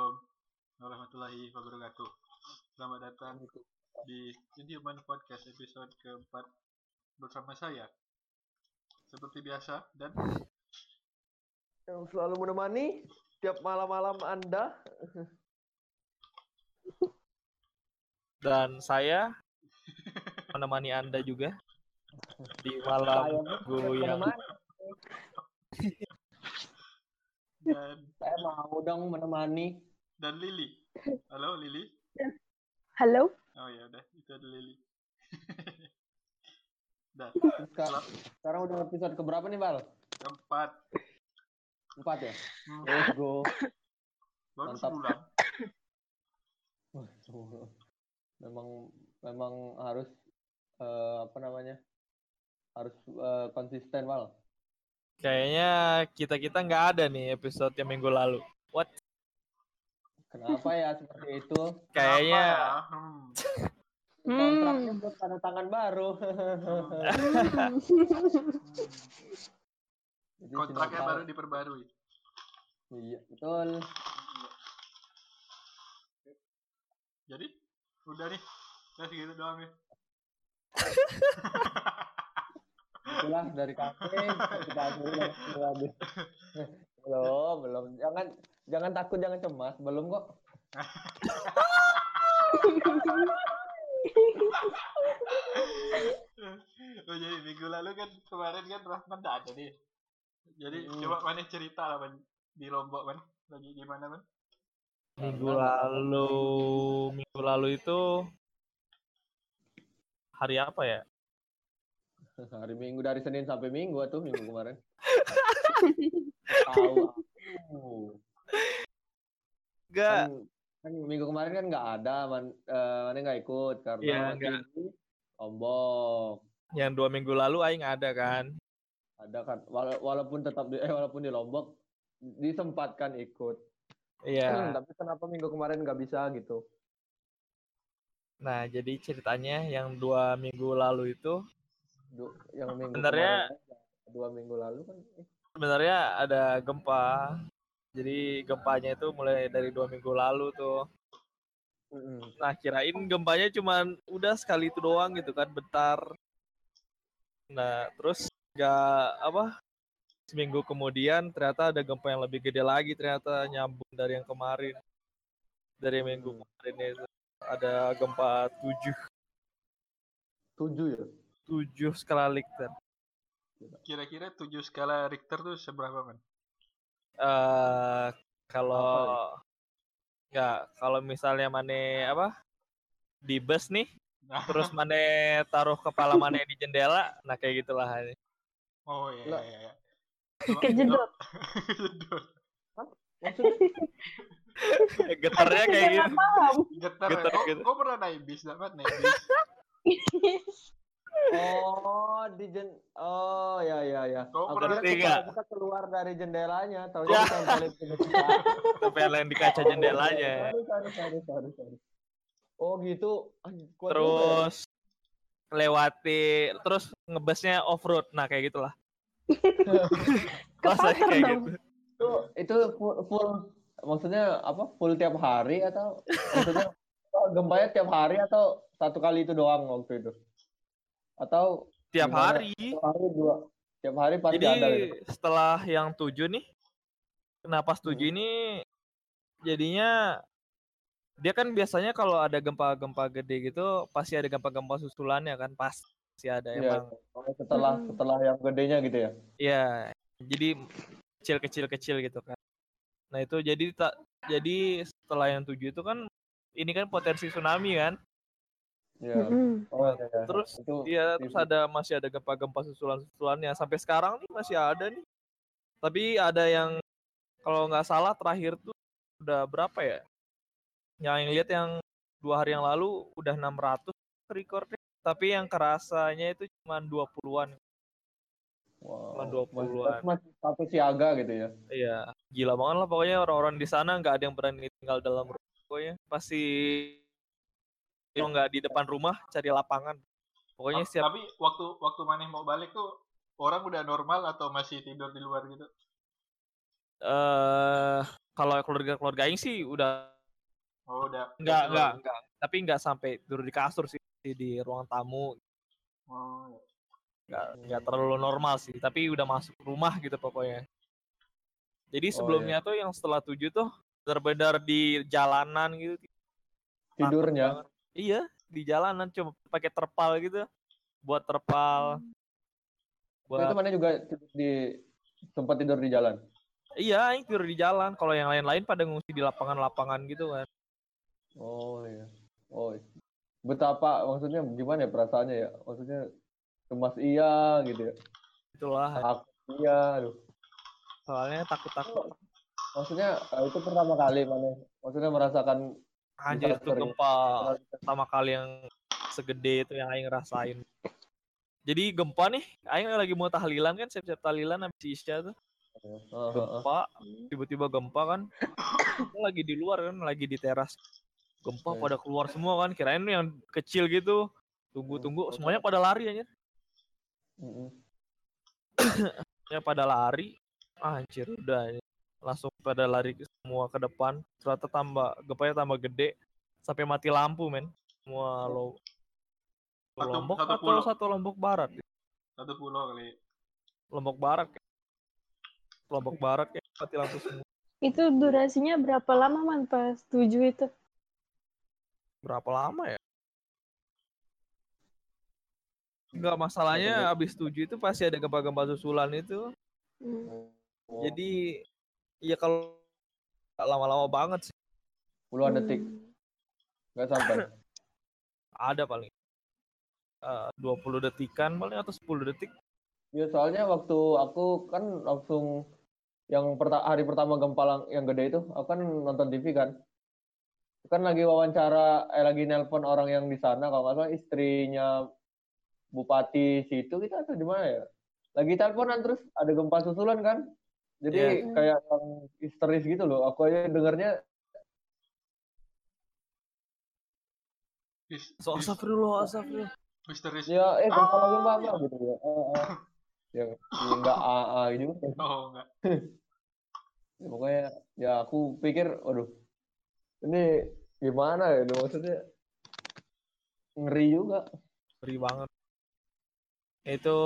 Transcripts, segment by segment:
Assalamualaikum warahmatullahi wabarakatuh. Selamat datang di Human Podcast episode keempat bersama saya. Seperti biasa dan yang selalu menemani tiap malam-malam Anda. Dan saya menemani Anda juga di malam minggu yang dan Saya mau dong menemani. Dan Lili. Halo Lili. Halo, Oh ya udah itu ada Lili. Dan Sekarang, sekarang udah episode keberapa nih, Bal? keempat Empat ya? hmm, Let's go. baru Mantap. sebulan. Memang memang harus eh, apa namanya? Harus eh, konsisten, Bal. kayaknya kita kita nggak ada nih episode yang minggu lalu. What? Kenapa ya seperti itu? Kayaknya ya? Hmm. Kontraknya buat tanda tangan baru. Jadi Kontraknya baru diperbarui. Iya, betul. Jadi udah nih. Udah segitu doang ya. Itulah dari kafe kita habis. belum, belum. Jangan jangan takut, jangan cemas. Belum kok. oh jadi minggu lalu kan kemarin kan Rahman nggak ada nih. Jadi Hmm. coba mana cerita lah man di Lombok man lagi gimana man? minggu lalu minggu lalu itu hari apa ya? Hari Minggu dari Senin sampai Minggu tuh minggu kemarin. Tahu Enggak. Kan, kan minggu kemarin kan nggak ada, man, eh, mana nggak ikut karena Iya, masih nggak. di Lombok. Yang dua minggu lalu aing ada kan. Ada kan, wala- walaupun tetap di, eh, walaupun di Lombok disempatkan ikut. Hmm, Iya. tapi kenapa minggu kemarin nggak bisa gitu? Nah, jadi ceritanya yang dua minggu lalu itu Du- yang minggu Sebenarnya- kemarin, dua minggu lalu kan eh, sebenarnya ada gempa. Jadi gempanya itu mulai dari dua minggu lalu tuh. Nah, kirain gempanya cuman udah sekali itu doang gitu kan, bentar. Nah, terus nggak apa? Seminggu kemudian ternyata ada gempa yang lebih gede lagi ternyata nyambung dari yang kemarin. Dari minggu Hmm. kemarin itu ada gempa 7 tujuh ya. 7 skala Richter. Kira-kira tujuh skala Richter tuh seberapa man? Eh kalau nggak kalau misalnya mane apa di bus nih Nah, terus mane taruh kepala mane di jendela nah kayak gitulah ini oh iya iya iya. kejedot. Getarnya kayak gitu. Getar. Getar, Kok gitu. kok pernah naik bis dapat naik bis? Oh, di jen Oh, ya ya ya. Kau Aku pernah kita, kita keluar dari jendelanya, tahu Ya. tempelin di kaca jendelanya Sorry, sorry, sorry, sorry, sorry. Oh, gitu. Ah, kuat juga ya. terus lewati terus ngebesnya off road nah kayak gitulah rasanya kayak dong. gitu itu itu full, full maksudnya apa? Full tiap hari atau maksudnya oh, gempanya tiap hari atau satu kali itu doang waktu itu? Atau tiap Gimana? hari tiap hari dua? Tiap hari pasti jadi ada gitu. setelah yang tujuh nih kenapa setuju Hmm. ini jadinya dia kan biasanya kalau ada gempa-gempa gede gitu pasti ada gempa-gempa susulannya kan pasti ada Iya. emang setelah Hmm. setelah yang gedenya gitu ya. Iya, jadi kecil-kecil kecil gitu kan. Nah itu jadi tak jadi setelah yang tujuh itu kan ini kan potensi tsunami kan. Iya. Mm-mm. Oh, iya, iya. Terus itu Iya, terus ada masih ada gempa-gempa susulan-susulannya sampai sekarang nih masih ada nih. Tapi ada yang kalau nggak salah terakhir tuh udah berapa ya? Yang yang lihat yang dua hari yang lalu udah 600 recordnya. Tapi yang kerasanya itu cuma 20-an. Wow. Cuma 20-an. Masih, masih status siaga gitu ya. Iya, gila banget lah pokoknya orang-orang di sana nggak ada yang berani tinggal dalam rumah. Pokoknya pasti kalau nggak di depan rumah cari lapangan. Pokoknya siap Tapi waktu waktu maneh mau balik tuh orang udah normal atau masih tidur di luar gitu? eh kalau keluarga-keluarga aing sih udah Oh, udah. enggak keluar. enggak tapi enggak sampai tidur di kasur sih di ruang tamu Oh, ya. enggak enggak terlalu normal sih tapi udah masuk rumah gitu pokoknya jadi Oh, sebelumnya tuh yang setelah tujuh tuh benar-benar di jalanan gitu Tidurnya. Iya di jalanan cuma pakai terpal gitu buat terpal Itu buat mana juga tidur di sempat tidur di jalan. iya aing tidur di jalan kalau yang lain-lain pada ngungsi di lapangan-lapangan gitu kan Oh iya. Oh. iya. Betapa maksudnya gimana ya perasaannya ya? Maksudnya cemas iya gitu ya. itulah Takut iya, aduh. soalnya takut-takut Maksudnya eh, itu pertama kali mana? Maksudnya merasakan anjir tuh disaster ya. gempa pertama kali yang segede itu yang aing rasain. Jadi gempa nih, aing lagi mau tahlilan kan, siap-siap tahlilan habis isya tuh. Heeh, heeh. Gempa, tiba-tiba gempa kan. Kita lagi di luar kan, lagi di teras. Gempa Oke. pada keluar semua kan, kirain yang kecil gitu. Tunggu-tunggu, semuanya pada lari aja. Semuanya pada lari. Anjir, udah. Langsung pada lari ke- semua ke depan. Ternyata tambah, gempanya tambah gede. Sampai mati lampu, men. Semua lo Satu- Lombok satu atau pulau. satu Lombok Barat? Satu pulau kali. Lombok Barat. ya. Lombok Barat ya mati lampu semua. Itu durasinya berapa lama man pas tujuh itu? Berapa lama ya? Enggak masalahnya habis tujuh itu pasti ada gempa-gempa susulan itu. Hmm. Oh, Jadi ya kalau lama-lama banget sih puluhan detik, nggak sampai. ada paling eh, 20 detikan paling atau 10 detik. Ya soalnya waktu aku kan langsung yang perta- hari pertama gempa lang- yang gede itu, aku kan nonton TV kan. Kan lagi wawancara, eh lagi nelpon orang yang di sana, kalau nggak salah istrinya bupati situ gitu atau di mana ya? Lagi teleponan terus ada gempa susulan kan. Jadi Iya. kayak yang histeris gitu loh. Aku aja dengernya His- So, astagfirullah, astagfirullah. Misteris. ya eh Ah. mbak Mbak, gitu ya. Eh, eh. Yang yang enggak AA gitu. Oh, enggak. Ya, pokoknya ya aku pikir waduh ini gimana ya maksudnya ngeri juga Ngeri banget. Itu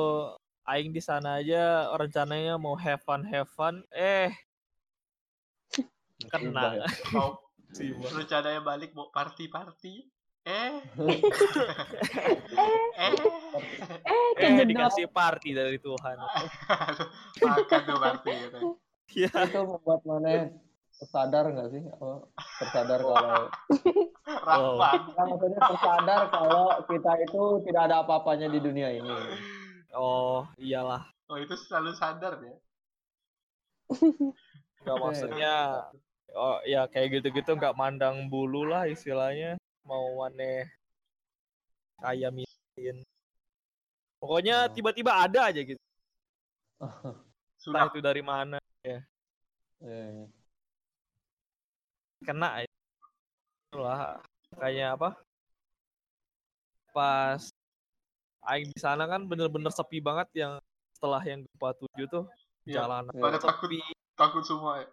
aing di sana aja rencananya mau have fun have fun eh kena ya. Mau rencananya balik mau party-party. Eh. eh. Eh, eh kejedot. dikasih party dari Tuhan Makan tuh party katanya. ya itu membuat mana tersadar nggak sih apa tersadar kalau Rahman. Nah, maksudnya tersadar kalau kita itu tidak ada apa-apanya di dunia ini oh iyalah. Oh, itu selalu sadar ya. nggak maksudnya oh ya kayak gitu-gitu nggak mandang bulu lah istilahnya. Mau aneh kayak miskin pokoknya Oh. tiba-tiba ada aja gitu. Sudah itu dari mana Eh, kena ya. lah kayak apa? Pas aing di sana kan bener-bener sepi banget yang setelah yang gempa tujuh tuh. Iya, jalanan pada takut sepi. takut semua ya.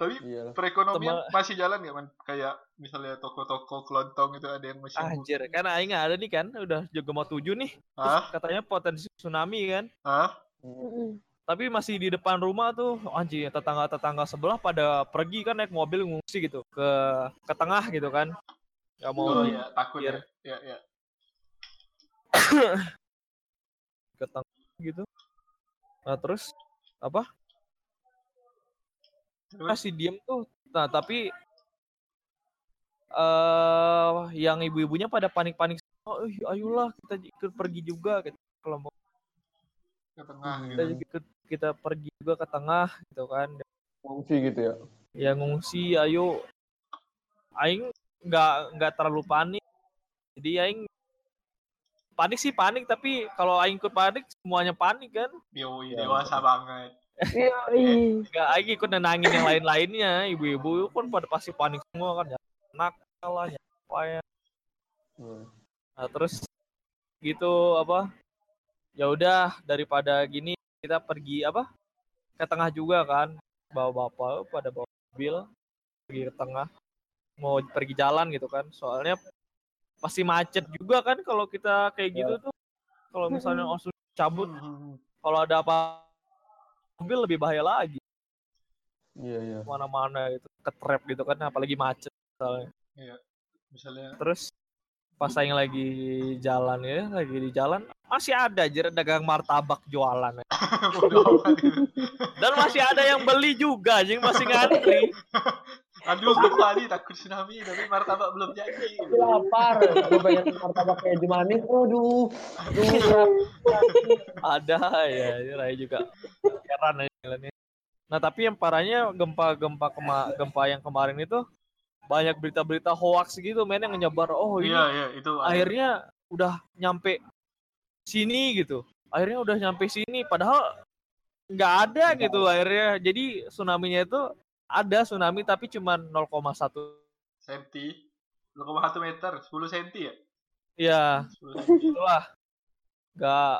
Tapi iyalah. perekonomian Tema- masih jalan nggak man? Kayak misalnya toko-toko kelontong itu ada yang masih anjir. Kan aing ada nih kan? Udah juga mau tujuh nih. Terus Hah? katanya potensi tsunami kan? Hah? Tapi masih di depan rumah tuh anjir tetangga-tetangga sebelah pada pergi kan naik mobil ngungsi gitu ke ke tengah gitu kan. Nggak mau Oh iya, takut ya. Ya, ya. Ke tengah gitu. Nah terus apa? Terus? Masih diem tuh. Nah tapi eh yang ibu-ibunya pada panik-panik oh ih, ayolah kita ikut pergi juga gitu. Kalau mau ke tengah kita gitu. ikut kita pergi juga ke tengah gitu kan. Fungsi gitu ya? Ya ngungsi ayo. Aing nggak nggak terlalu panik. Jadi aing panik sih panik tapi kalau aing ikut panik semuanya panik kan Yoi, Ya. dewasa banget. Yoi. nggak aing ikut nenangin yang lain-lainnya ibu-ibu kan pada pasti panik semua kan ya anak lah ya apa ya Hmm. Nah, terus gitu apa? Ya udah daripada gini kita pergi apa? Ke tengah juga kan. Bawa bapak pada bawa mobil pergi ke tengah mau pergi jalan gitu kan soalnya pasti macet juga kan kalau kita kayak gitu tuh. Kalau misalnya langsung cabut kalau ada apa mobil lebih bahaya lagi. Iya iya. mana-mana gitu ketrap gitu kan apalagi macet misalnya. Misalnya terus pas saya lagi jalan ya lagi di jalan masih ada aja dagang martabak jualan. Ya. dan masih ada yang beli juga anjing masih ngantri Aduh, ke Bali takut tsunami tapi martabak belum jadi. Aku lapar. Aku pengen martabak kayak manis. Aduh. Aduh. ada ya ya, Rai juga heran aja nah tapi yang parahnya gempa-gempa kema gempa yang kemarin itu banyak berita-berita hoax gitu men yang nyebar oh ini Iya, iya, itu ada. akhirnya udah nyampe sini gitu akhirnya udah nyampe sini padahal nggak ada gitu akhirnya jadi tsunami-nya itu ada tsunami tapi cuma 0,1 senti. 0,1 meter 10 senti ya? Ya 10 senti. itulah. Nggak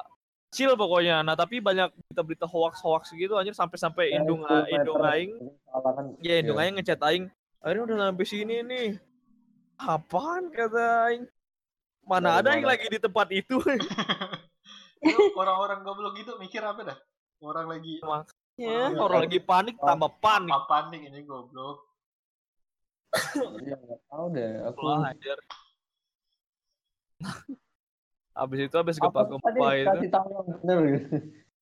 kecil pokoknya. Nah tapi banyak berita-berita hoax hoax gitu anjir sampai-sampai Ya, indung 10 indung aing. Kan. ya indung aing ngechat aing. Akhirnya udah sampai sini nih. Apaan kata aing? Mana ada yang lagi di tempat itu? Itu orang-orang goblok gitu mikir apa dah? Orang lagi ya, Iya. orang lagi panik tambah panik apa panik ini goblok Iya nggak tahu deh. Aku. Wah, anjir. Abis itu abis gempa-gempa itu, kasih tahu yang bener gitu.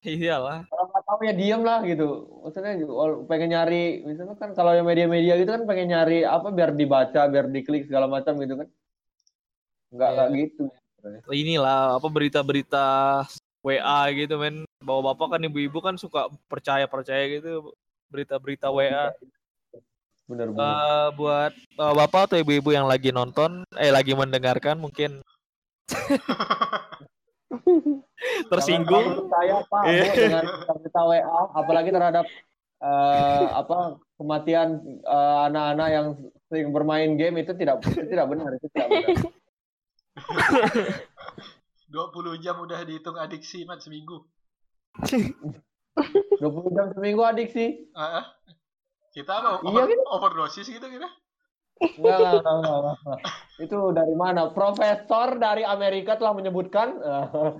iyalah. Kalau nggak tahu ya diam lah gitu. Maksudnya pengen nyari, misalnya kan kalau yang media-media gitu kan pengen nyari apa biar dibaca, biar diklik segala macam gitu kan. Nggak Iya. nggak gitu. Inilah apa berita-berita WA gitu men. Bawa bapak kan ibu-ibu kan suka percaya-percaya gitu berita-berita WA. Bener bener. Eh, buat eh, bapak atau ibu-ibu yang lagi nonton, eh lagi mendengarkan mungkin tersinggung. Percaya Pak Iya. dengan berita WA, apalagi terhadap eh, apa kematian anak-anak yang sering bermain game itu tidak itu tidak benar itu tidak benar. 20 jam udah dihitung adiksi mat seminggu 20 jam seminggu adik sih. Ah, ah. kita apa Iya, over, gitu. overdosis gitu kita Enggak, enggak, enggak, enggak. Itu dari mana? Profesor dari Amerika telah menyebutkan.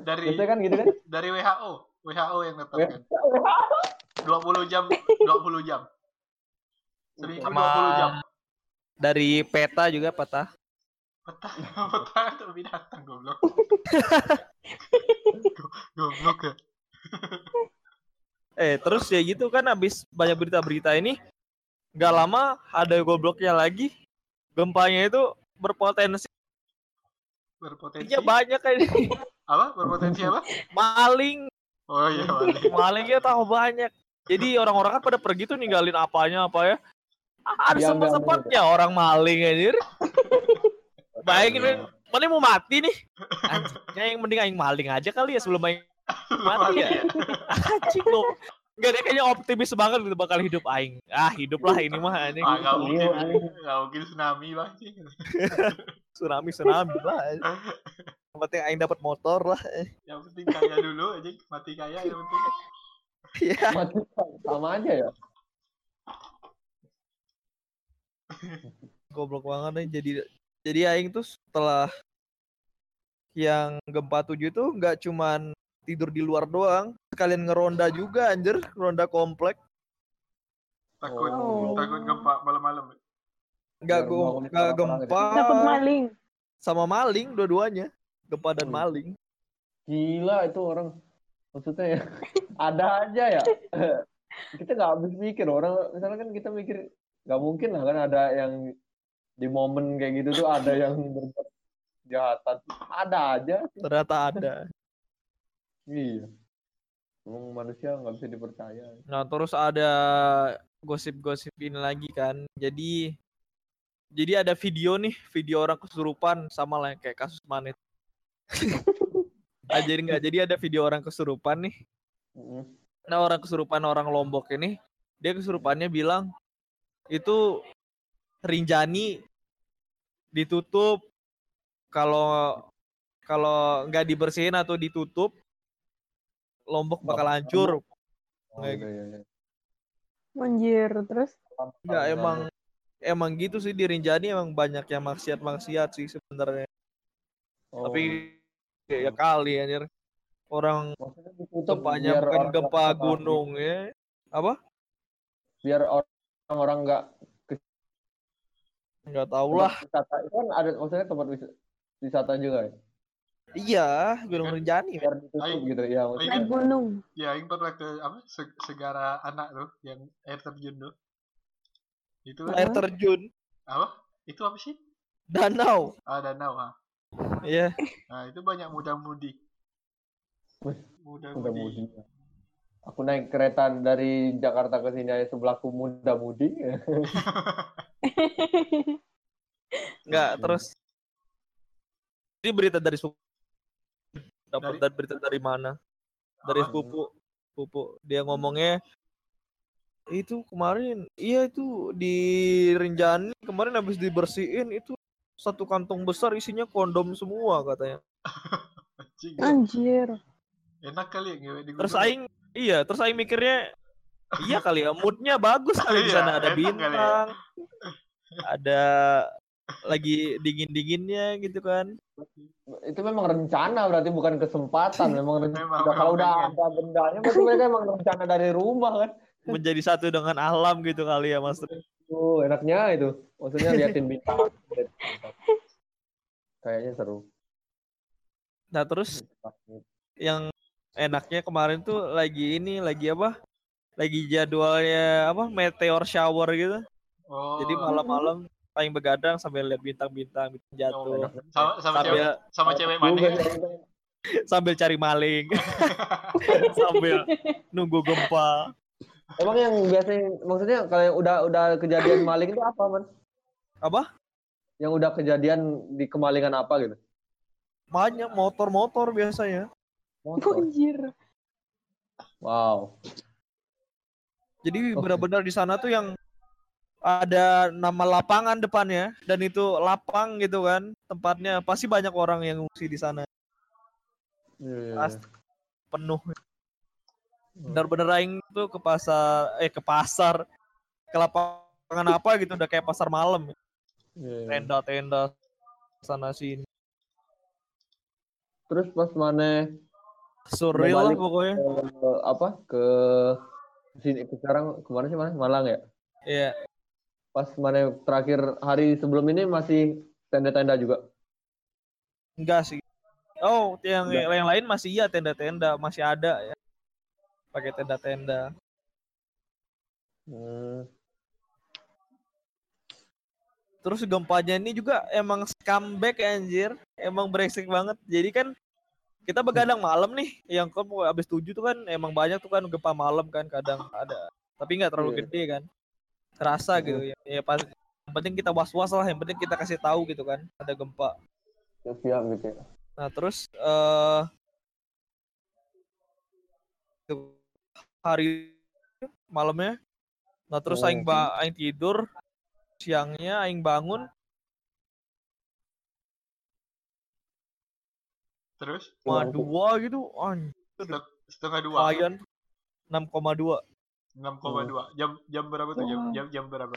dari Biasanya kan gitu kan? dari WHO WHO yang tetapkan 20 jam 20 jam seminggu Sama- 20 jam Dari peta juga peta. peta peta itu binatang goblok Go- goblok ya Eh terus ya gitu kan abis banyak berita-berita ini nggak lama ada gobloknya lagi. Gempanya itu berpotensi. Berpotensi? Ya banyak kayak ini. apa? Berpotensi apa? Maling. Oh iya balik malingnya tahu banyak. Jadi orang-orang kan pada pergi tuh ninggalin apanya apa ya? Ada sempat sempatnya orang maling anjir. Bayangin men mana mau mati nih. Anjingnya yang mending aing maling aja kali ya sebelum aing mati ya anjing lo Enggak dia kayaknya optimis banget gitu bakal hidup aing. Ah, hidup lah ini mah anjing. ah nggak mungkin Iya, anjing. nggak mungkin tsunami bang Tsunami tsunami lah. Yang penting aing dapat motor lah. yang penting kaya dulu aja mati kaya yang penting Iya. Mati sama aja ya. Goblok banget nih jadi jadi aing tuh setelah yang gempa tujuh tuh nggak cuman tidur di luar doang, sekalian ngeronda juga anjir, ronda komplek. takut Oh. takut gempa malam-malam Nggak Biar go- bangun di nggak terang-terang gempa Dapat maling. sama maling dua-duanya. Gempa dan Hmm. maling. Gila itu orang. Maksudnya ya. Ada aja ya. kita nggak habis mikir orang. Misalnya kan kita mikir nggak mungkin lah kan ada yang di momen kayak gitu tuh ada yang berbuat kejahatan. Ada aja. Ternyata ada. Iya. Emang manusia nggak bisa dipercaya. Nah, terus ada gosip-gosip ini lagi kan. Jadi jadi ada video nih, video orang kesurupan sama lah kayak kasus Manit. ah, jadi nggak jadi ada video orang kesurupan nih. Nah, orang kesurupan orang Lombok ini, dia kesurupannya bilang itu Rinjani ditutup kalau kalau nggak dibersihin atau ditutup Lombok bakal hancur. Oh, Kayak iya, iya, iya. Anjir, terus Enggak emang emang gitu sih di Rinjani emang banyak yang maksiat-maksiat sih sebenarnya. Oh, Tapi ya kali anjir. Orang gempanya biar bukan gempa nggak- gunung ya. Apa? biar orang-orang nggak Enggak tahu lah. wisata itu kan ada maksudnya tempat wis- wisata juga ya Iya, Gunung Rinjani. biar ditutup gitu ya Naik gunung. Ya, Aing pernah ke apa se- segara anak tuh yang air terjun tuh. Itu Air terjun, apa? Itu apa sih? danau. Ah, danau, ha. Iya. Nah, itu banyak muda-mudi. Muda-mudi. muda aku naik kereta dari Jakarta ke sini aja sebelahku muda mudi Enggak, terus ini berita dari sepupu. Dapat Dari- berita dari mana? Dari sepupu. Sepupu. Dia ngomongnya itu kemarin iya itu di Rinjani kemarin habis dibersihin itu satu kantong besar isinya kondom semua katanya. Anjir. Enak kali ya ngewe di Terus aing iya, terus aing mikirnya iya kali ya moodnya bagus kali di Iya, sana ada ya. bintang. Ada lagi dingin-dinginnya gitu kan. itu memang rencana berarti bukan kesempatan memang rencana Memang- kalau memang udah ada bendanya berarti mereka emang rencana dari rumah kan Menjadi satu dengan alam gitu kali ya Mas. tuh enaknya itu maksudnya liatin bintang liatin bintang. kayaknya seru Nah, terus yang enaknya kemarin tuh lagi ini lagi apa? Lagi jadwalnya apa? Meteor shower gitu. Oh. Jadi malam-malam paling begadang sambil lihat bintang-bintang bintang jatuh. Oh, sama sama cewek Sambil sama cewek mana? sambil cari maling. sambil nunggu gempa. emang yang biasanya maksudnya kalau yang udah udah kejadian maling itu apa man Apa? yang udah kejadian di kemalingan apa gitu Banyak motor-motor biasanya. motor Anjir. wow Jadi benar-benar di sana tuh yang ada nama lapangan depannya dan itu lapang gitu kan tempatnya. Pasti banyak orang yang ngungsi di sana. Iya, iya, Pas- iya. penuh. Bener-bener aing tuh ke pasar eh ke pasar ke lapangan apa gitu udah kayak pasar malam. Iya, iya. tenda-tenda sana sini. Terus pas mana? Surreal lah pokoknya. ke apa? Ke sini ke sekarang kemarin sih mana? Malang ya? Iya pas mana terakhir hari sebelum ini masih tenda-tenda juga? Enggak sih. Oh yang Enggak. yang lain masih iya tenda-tenda. Masih ada ya. Pakai tenda-tenda. Hmm. terus gempanya ini juga emang comeback anjir. Emang brengsek banget. Jadi kan kita begadang malam nih. Yang kamu habis tujuh tuh kan emang banyak tuh kan gempa malam kan kadang ada. Tapi nggak terlalu Iya. gede kan terasa gitu. Ya, ya pas yang penting kita was was lah yang penting kita kasih tahu gitu kan ada gempa. Siap gitu ya. nah terus eh hari malamnya nah terus Oh. aing ba aing tidur siangnya aing bangun. Terus? Dua gitu anjir setengah dua. lumayan 6,2 6,2. Jam jam berapa tuh? Jam jam, jam berapa?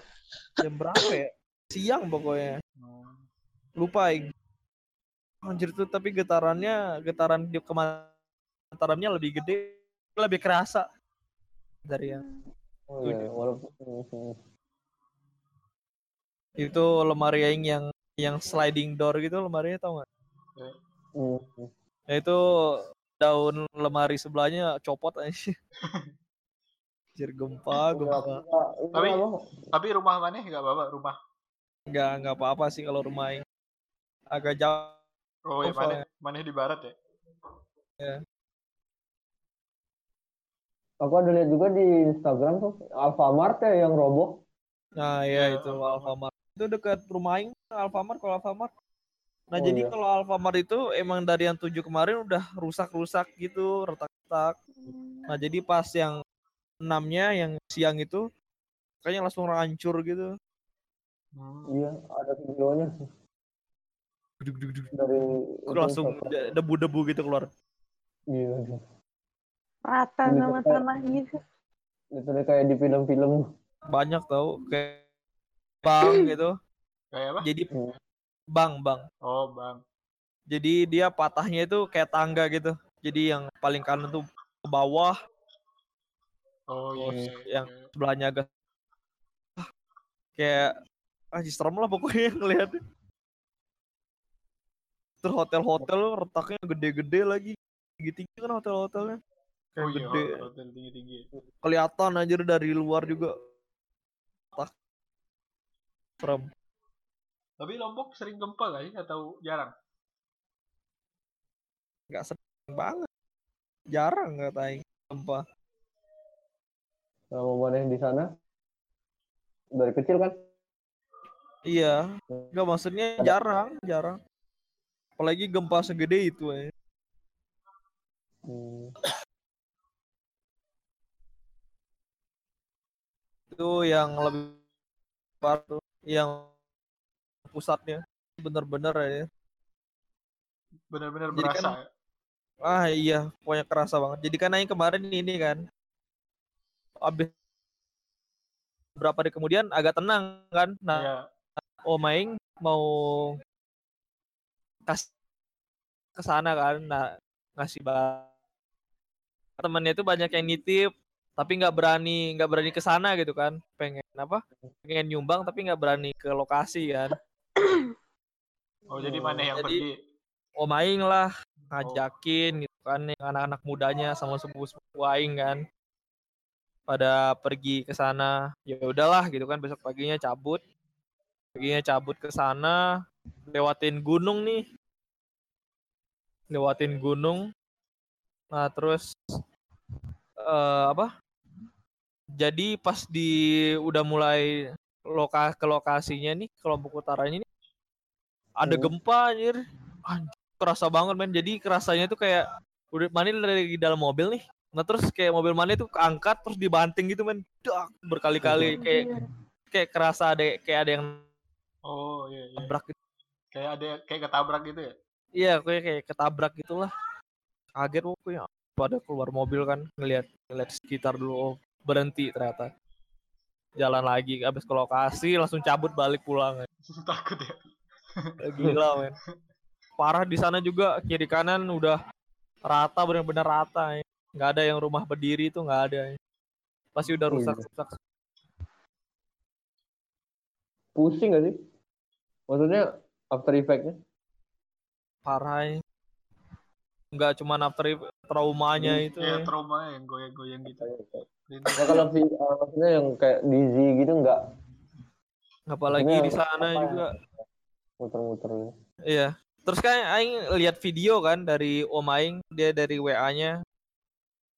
jam berapa ya siang pokoknya Hmm. lupa aing anjir tuh tapi getarannya getaran di kematarannya lebih gede lebih kerasa dari yang Oh, iya, walaupun itu lemari aing yang yang sliding door gitu lemarinya tau nggak Hmm. ya itu daun lemari sebelahnya copot aja anjir gempa gempa Tapi-? Tapi rumah mana enggak apa-apa, rumah. nggak nggak apa-apa sih kalau rumah aing agak jauh Oh, ya Oh, mana? Mana di barat ya? Aku ada lihat juga di Instagram tuh Alfamart ya yang roboh. Nah, ya Ya, itu Alfamart. Alfamart. Itu dekat rumah aing Alfamart kalau Alfamart. Nah, Oh, jadi iya. kalau Alfamart itu emang dari yang tujuh kemarin udah rusak-rusak gitu, retak-retak. Nah, jadi pas yang enamnya yang siang itu kayaknya langsung hancur gitu. Hmm. Iya, ada videonya Duduk-duduk. dari Langsung de- debu-debu gitu keluar. Iya, Rata sama kita- tanah gitu. itu kayak di film-film. banyak tau kayak bang gitu Kayak apa? jadi Hmm. bang bang Oh, Bang. jadi dia patahnya itu kayak tangga gitu jadi yang paling kanan tuh ke bawah Oh, iya. Terus iya, yang iya. sebelahnya agak Ah, kayak ah serem lah pokoknya ngeliatnya terus hotel-hotel retaknya gede-gede lagi tinggi-tinggi kan hotel-hotelnya kayak Oh iya, gede hotel tinggi-tinggi. kelihatan aja dari luar juga Tak. serem Tapi Lombok sering gempa gak sih atau jarang? nggak sering banget jarang taing gempa Sama mana yang di sana? Dari kecil kan? iya nggak maksudnya jarang jarang apalagi gempa segede itu eh. Hmm. itu yang lebih parah tuh yang pusatnya bener-bener ya Benar-benar Jadi berasa kan- ya? ah iya pokoknya kerasa banget jadi kan yang kemarin ini kan abis berapa hari kemudian agak tenang kan. Nah Iya. Om Aing mau kas ke sana kan. Nah ngasih ba temennya itu banyak yang nitip tapi nggak berani nggak berani ke sana gitu kan. Pengen apa? Pengen nyumbang tapi nggak berani ke lokasi kan. Oh, jadi mana yang Jadi- pergi? Om Aing lah ngajakin gitu kan yang anak-anak mudanya sama sepupu-sepupu Aing kan pada pergi ke sana ya udahlah gitu kan besok paginya cabut. Paginya cabut ke sana lewatin gunung nih. Lewatin gunung. Nah terus eh, apa? Jadi pas di udah mulai loka ke lokasinya nih kelompok utaranya nih ada Hmm. gempa anjir. Anjir, kerasa banget men. Jadi kerasanya tuh kayak udah Mani lagi dalam mobil nih nah terus kayak mobil Mani tuh keangkat terus dibanting gitu men Dak, berkali-kali kayak Anjir. kayak kerasa ada kayak ada yang Oh, iya, iya. nabrak gitu. Kayak ada kayak ketabrak gitu ya? iya kayak kayak ketabrak gitulah kaget pokoknya pada keluar mobil kan ngelihat ngelihat sekitar dulu oh, berhenti ternyata jalan lagi habis ke lokasi langsung cabut balik pulang Takut ya? gila men parah di sana juga kiri kanan udah rata benar-benar rata ya. Nggak ada yang rumah berdiri itu nggak ada ya. pasti udah Oh, rusak iya. rusak Pusing gak sih? Maksudnya after effect-nya? parah ya. nggak cuma after effect, traumanya Hmm, itu Iya, ya. trauma yang goyang-goyang gitu. Nah, kalau uh, maksudnya yang kayak dizzy gitu nggak apalagi di sana apa juga muter-muter gitu. iya terus kan Aing lihat video kan dari Om Aing dia dari WA-nya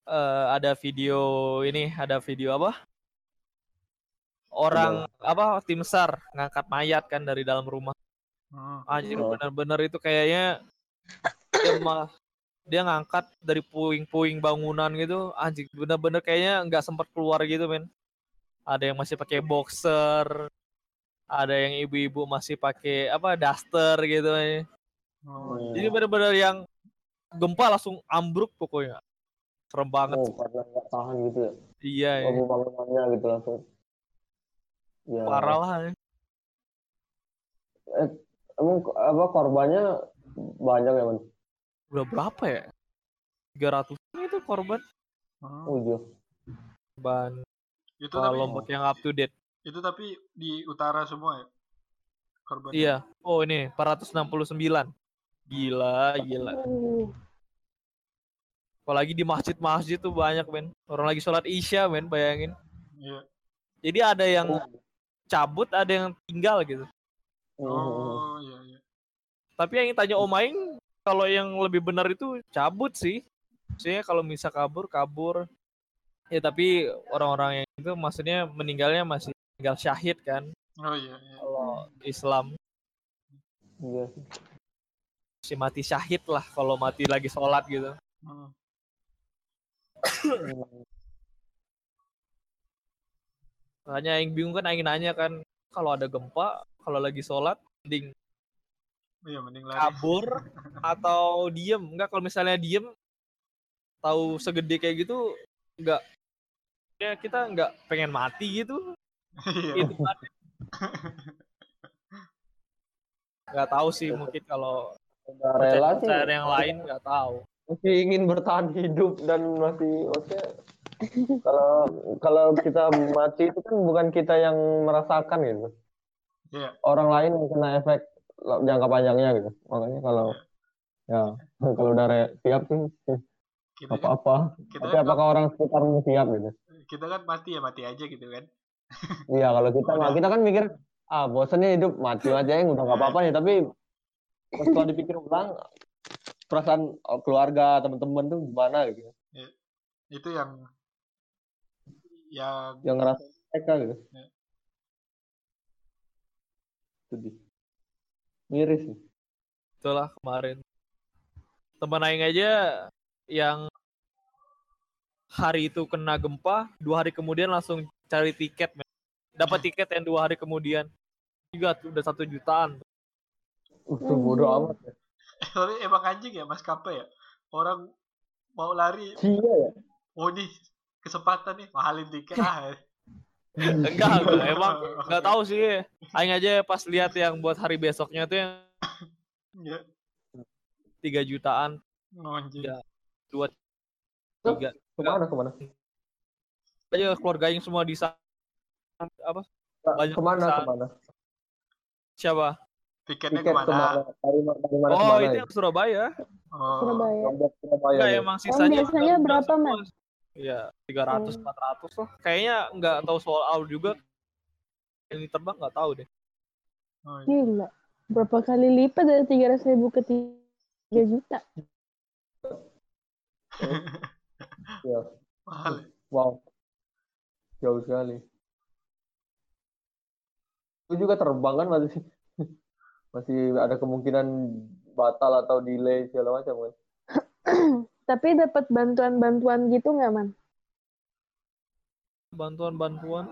eh ada video ini ada video apa orang apa tim sar ngangkat mayat kan dari dalam rumah Hmm. Anjir Oh. bener-bener itu kayaknya dia mah dia ngangkat dari puing-puing bangunan gitu anjing bener-bener kayaknya nggak sempat keluar gitu men ada yang masih pakai boxer ada yang ibu-ibu masih pakai apa daster gitu. Oh, Hmm. jadi bener-bener yang gempa langsung ambruk pokoknya serem banget Oh, karena nggak tahan gitu ya. iya Oh, ya. bangunannya gitu langsung. Ya. parah lah ya. Emang apa korbannya banyak ya, Man? udah berapa ya 300 itu korban Hmm. Oh, iya. ban Itu tapi lombok yang up to date itu tapi di utara semua ya? Korban. Iya. Oh ini 469. Gila, gila. Uh, Apalagi di masjid-masjid tuh banyak, men. Orang lagi sholat isya, men, bayangin. Iya. Jadi ada yang cabut, ada yang tinggal gitu. Oh, iya iya. Tapi yang tanya Om Aing, kalau yang lebih benar itu cabut sih. Maksudnya kalau bisa kabur, kabur. Ya tapi orang-orang yang itu maksudnya meninggalnya masih tinggal syahid kan. Oh iya iya. Kalau Islam Iya. si mati syahid lah kalau mati lagi sholat gitu. Hmm. Makanya yang bingung kan Aing nanya kan kalau ada gempa, kalau lagi sholat, mending Iya mending lari. kabur atau diem. Enggak kalau misalnya diem, tahu segede kayak gitu, enggak. Ya kita enggak pengen mati gitu. Iya. itu kan nggak tahu sih mungkin kalau Udah rela sih. percayaan yang lain nggak tahu Masih ingin bertahan hidup dan masih maksudnya kalau kalau kita mati itu kan bukan kita yang merasakan gitu. Iya. Orang lain yang kena efek jangka panjangnya gitu. Makanya kalau ya kalau udah re- siap sih Kita kan, apa-apa. kita Tapi kan, apakah orang sekitarmu siap gitu? kita kan mati ya mati aja gitu kan. Iya, kalau kita mah kita kan mikir ah bosannya hidup mati aja yang udah nggak apa-apa nih, tapi setelah dipikir ulang perasaan oh, keluarga, teman-teman tuh gimana gitu. Itu yang yang Yang ngerasa mereka gitu. Iya. Sedih. Miris sih. itulah kemarin teman aing aja yang hari itu kena gempa dua hari kemudian langsung cari tiket men. dapat tiket yang dua hari kemudian juga tuh udah satu jutaan Uh, tuh bodo Anjing. amat. ya. tapi emang anjing ya maskapai ya. Orang mau lari, Sia ya. oh nih kesempatan nih mahalin tiket ah. enggak enggak emang nggak tahu sih aing aja pas lihat yang buat hari besoknya tuh yang Ya, tiga jutaan oh, anjing. Ya. dua tiga Ke mana ke mana? aja keluarga yang semua di sana apa Banyak ke mana ke mana? siapa Tiketnya Tiket ke mana? ke mana? Dari, ma- dari mana oh ke mana itu ya? yang Surabaya Oh, Surabaya. Lombok Surabaya. enggak ya? emang sisanya biasanya udah- udah berapa. Man? Iya, 300 Oh. 400 lah. Kayaknya nggak tahu soal out juga. Ini terbang nggak tahu deh. oh, iya. Gila. Berapa kali lipat dari 300 ribu ke 3 juta? Iya. mahal. ya. Wow. Jauh sekali. Itu juga terbang kan masih masih ada kemungkinan batal atau delay segala macam kan. Tapi dapat bantuan-bantuan gitu nggak, Man? Bantuan-bantuan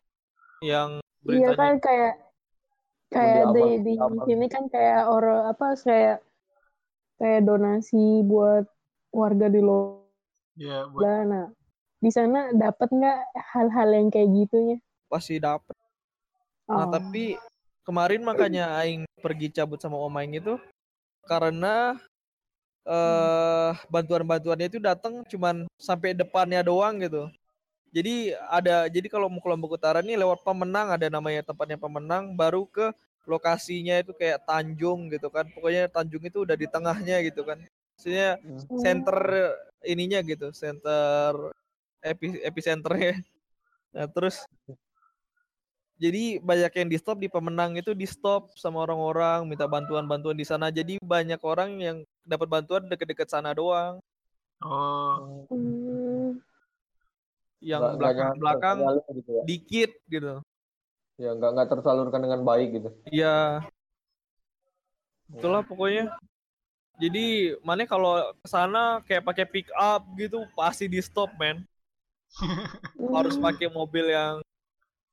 yang Iya beritanya kan kayak kayak di aman, di aman. sini kan kayak orang apa kayak kayak donasi buat warga di luar. Iya, buat Nah, di sana dapat nggak hal-hal yang kayak gitunya? pasti dapet. Nah, Oh. tapi kemarin makanya aing pergi cabut sama Om Aing itu karena eh bantuan-bantuannya itu datang cuman sampai depannya doang gitu. Jadi ada jadi kalau mau ke Lombok Utara nih lewat Pemenang ada namanya tempatnya Pemenang baru ke lokasinya itu kayak Tanjung gitu kan. Pokoknya Tanjung itu udah di tengahnya gitu kan. Maksudnya center ininya gitu, center epi epicenternya. Nah, terus jadi banyak yang di stop di pemenang itu di stop sama orang-orang minta bantuan-bantuan di sana. Jadi banyak orang yang dapat bantuan deket-deket sana doang. oh, Hmm. Yang belakang-belakang gitu ya. dikit gitu. Ya nggak nggak tersalurkan dengan baik gitu. Iya. Itulah pokoknya. Jadi mana kalau ke sana kayak pakai pick up gitu pasti di stop men. Harus pakai mobil yang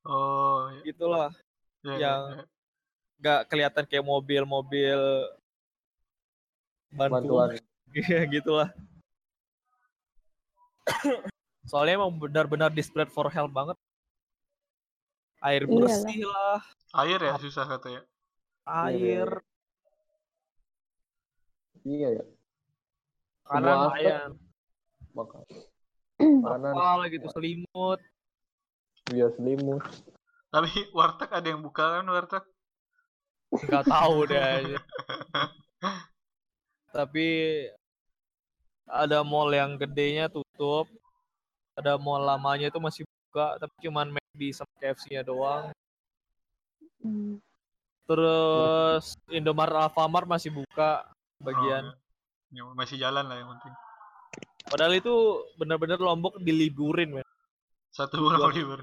oh, gitulah. ya, yang ya, ya. nggak kelihatan kayak mobil-mobil Bantuan. bantuan Iya gitulah. Soalnya emang benar-benar desperate for help banget. Air Iyalah. bersih lah, Air ya susah katanya. air, Iya ya. lumayan. Maka makanan Apa gitu selimut. Dia selimut. Tapi warteg ada yang buka kan warteg? Nggak tahu deh. aja. Tapi ada mall yang gedenya tutup. Ada mall lamanya itu masih buka, tapi cuman McD sama KFC-nya doang. Hmm. Terus Indomaret Alfamart masih buka bagian. Oh, ya. Ya, masih jalan lah yang penting. Padahal itu benar-benar Lombok diliburin, men. Satu bulan Dua. libur.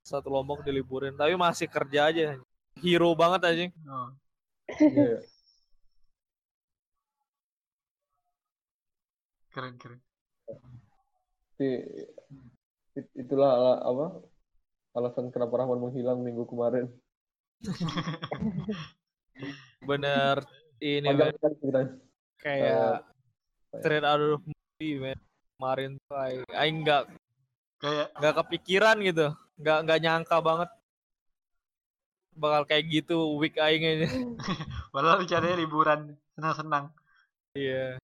Satu Lombok diliburin, tapi masih kerja aja. Hero banget aja. Oh, Iya. ya. keren keren. Itu- it- itulah ala- apa alasan kenapa Rahman menghilang minggu kemarin. Bener ini Panjang sekali ceritanya. kayak Eh, straight out of movie, men. Kemarin tuh aing aing nggak Kayak nggak kepikiran gitu. Nggak nggak nyangka banget bakal kayak gitu week aing aja. Padahal rencananya liburan senang-senang. Iya.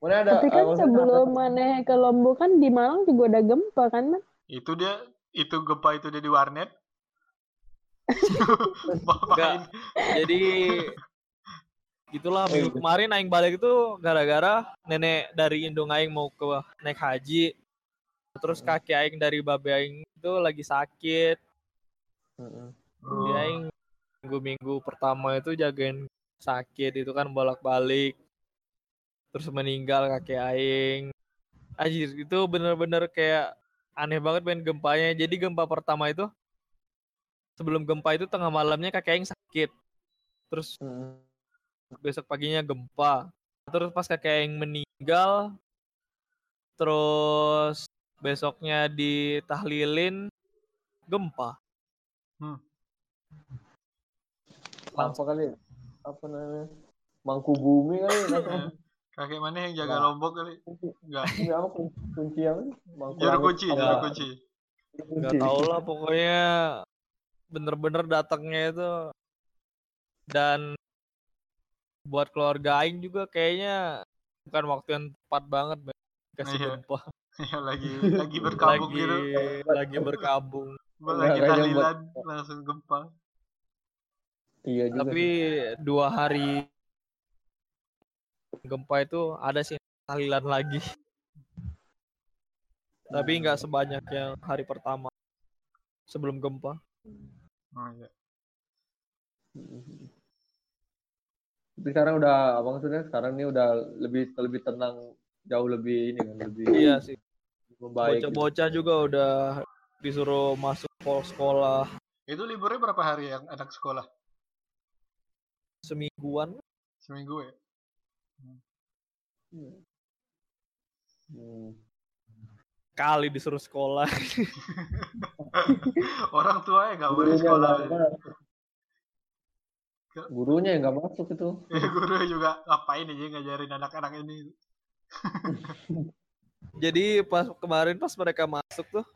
Mana ada Tapi kan sebelum maneh ke Lombok kan di Malang juga ada gempa kan, Man? Itu dia itu gempa itu dia di warnet. Jadi gitulah minggu kemarin aing balik itu gara-gara nenek dari Indung aing mau ke naik haji. Terus kakek aing dari babe aing itu lagi sakit. Heeh. Dia aing minggu-minggu pertama itu jagain sakit itu kan bolak-balik. Terus meninggal kakek aing. Anjir, itu bener-bener kayak aneh banget main gempanya. Jadi gempa pertama itu sebelum gempa itu tengah malamnya kakek aing sakit. Terus besok paginya gempa. Terus pas kakek aing meninggal terus besoknya ditahlilin gempa. apa kali? Apa namanya? Mangku bumi kali langsung Kakek mana yang jaga Nah. Lombok kali? Enggak. Ini apa kunci, sih? Mangku Juru kunci, juru kunci. Gak tau lah pokoknya bener-bener datangnya itu dan buat keluarga Aing juga kayaknya bukan waktu yang tepat banget kasih Iya. gempa Ya lagi lagi berkabung lagi gitu. lagi berkabung Lagi tahlilan langsung gempa. Iya juga. tapi dua hari gempa itu ada sih tahlilan lagi tapi nggak sebanyak yang hari pertama sebelum gempa Oh iya. Tapi sekarang udah apa maksudnya? Sekarang ini udah lebih lebih tenang, jauh lebih ini kan, lebih iya sih membaik. gitu. bocah-bocah juga udah disuruh masuk pol- sekolah Itu liburnya berapa hari yang anak sekolah? semingguan Seminggu ya? Hmm. kali disuruh sekolah Orang tua ya nggak boleh sekolah. Gurunya yang nggak masuk itu. Ya, guru juga ngapain aja ngajarin anak-anak ini. jadi pas kemarin pas mereka masuk tuh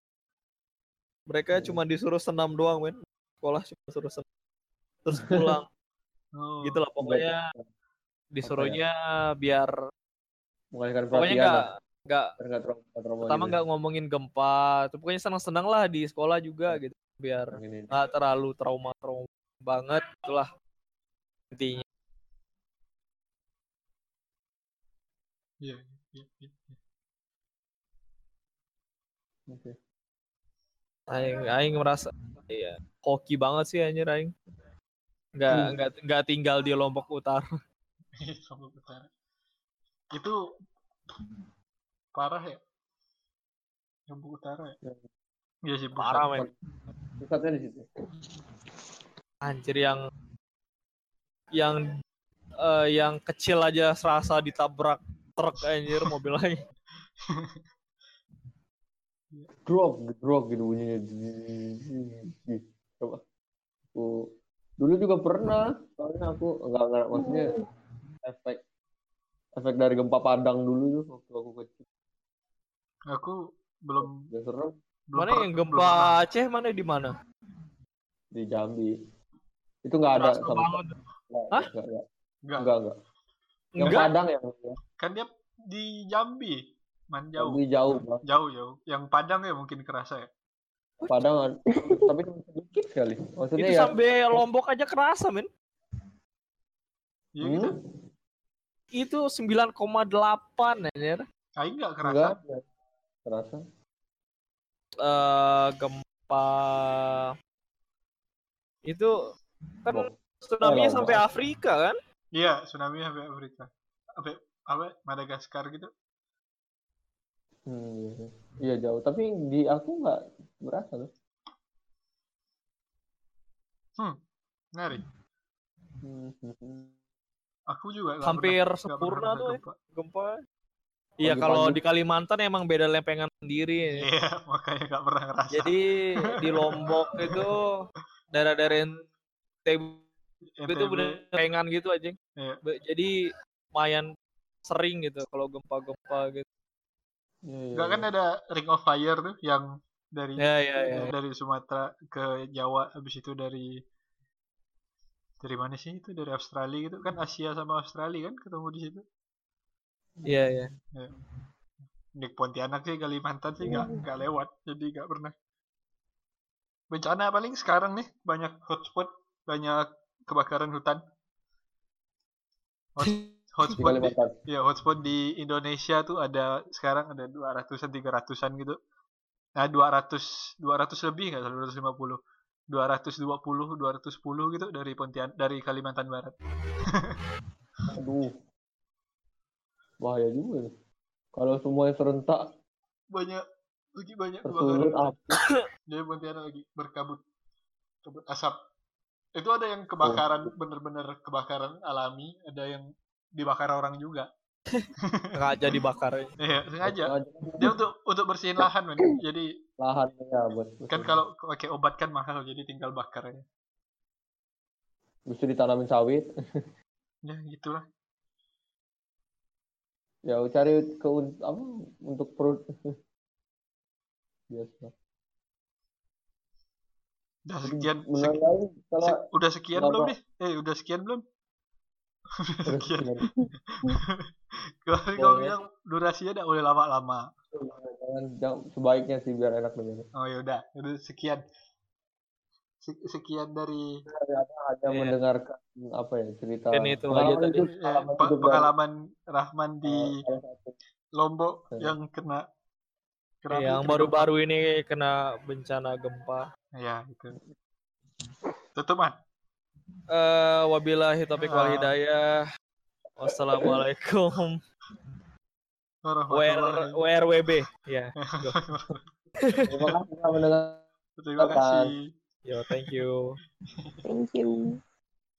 mereka cuma disuruh senam doang men sekolah cuma suruh senam terus pulang Oh, gitu lah pokoknya disuruhnya biar Mengalihkan pokoknya perhatian. nggak lah. nggak pertama gitu. nggak ngomongin gempa tuh pokoknya senang-senang lah di sekolah juga gitu biar nggak terlalu trauma trauma banget itulah intinya Iya, iya, iya. Aing aing merasa iya hoki banget sih anjir aing nggak Hmm. nggak nggak tinggal di Lombok Utara Lombok Utara. Itu parah ya? Lombok Utara ya? Ya. Iya sih parah men Pusatnya di situ. anjir yang yang eh, yang kecil aja serasa ditabrak truk anjir mobil lain Drop, drop gitu bunyinya. Coba. Aku dulu juga pernah, soalnya aku enggak enggak maksudnya efek efek dari gempa Padang dulu tuh waktu aku kecil. Aku belum Udah serem belum mana yang gempa. Aceh mana di mana di Jambi. Itu enggak ada sama banget. Hah? enggak, enggak, Enggak. enggak. Yang Padang yang Kan dia di Jambi. Man jauh. Jambi jauh, Bang. Jauh jauh. Yang Padang ya mungkin kerasa ya. Padang ada- tapi cuma sedikit sekali. Maksudnya itu ya sampai Lombok aja kerasa men Iya Hmm? gitu. itu 9,8 anjir Aing nggak kerasa. enggak enggak terasa. eh gempa itu kan Bom. tsunami Oh, sampai. Afrika kan Iya, tsunami sampai Afrika. Apa apa Madagaskar gitu. Hmm, iya. iya jauh. Tapi di aku nggak berasa loh. Ngeri. Hmm, hmm, hmm. Aku juga nggak hampir pernah- sempurna tuh ya, gempa. gempa iya Pagi-pagi. kalau di Kalimantan emang beda lempengan sendiri ya. Iya, makanya nggak pernah ngerasa. jadi di Lombok itu daerah-daerah NTB itu bener lempengan gitu aja Iya. Be- jadi lumayan sering gitu kalau gempa-gempa gitu Iya, iya, Nggak kan iya. ada Ring of Fire tuh yang dari ya ya ya dari Sumatera ke Jawa habis itu dari dari mana sih itu? Dari Australia gitu. Kan Asia sama Australia kan ketemu di situ. Iya, iya. di Pontianak sih Kalimantan sih nggak nggak lewat jadi nggak pernah. Bencana paling sekarang nih banyak hotspot banyak kebakaran hutan. Hot- hotspot di, Kalimantan. ya hotspot di Indonesia tuh ada sekarang ada 200-an 300-an gitu nah 200 200 lebih nggak salah 250 220 210 gitu dari Pontian dari Kalimantan Barat Aduh. Bahaya juga. nih. Kalau semuanya serentak banyak lagi banyak tersulut kebakaran. Jadi Pontianak lagi berkabut kabut asap. Itu ada yang kebakaran bener-bener kebakaran alami, ada yang dibakar orang juga. Sengaja dibakar. Iya, sengaja. Sengaja. Dia untuk untuk bersihin lahan, men. Jadi lahan ya buat kan kalau pakai obat kan mahal, jadi tinggal bakar aja. bisa ditanamin sawit Ya, gitulah. ya cari ke apa untuk perut biasa Udah sekian, sek- kalau sek- udah sekian belum nih? Eh, udah sekian belum? udah Terus sekian. gimana? Kalau bilang durasinya udah boleh lama-lama. jangan, jangan sebaiknya sih biar enak dengar Oh ya udah, sekian. Se- Sekian dari hanya Iya. mendengarkan apa ya cerita Kan itu pengalaman tadi. hidup, eh, pengalaman hidup pengalaman Rahman di eh. Lombok Iya. yang kena kena yang baru-baru ini kena bencana gempa. gempa. Ya, itu. Tutup, Man. Eh wabillahi taufiq wal Ah. hidayah. Wassalamualaikum. WRWB. Ya. Terima kasih. Yo, thank you. Thank you.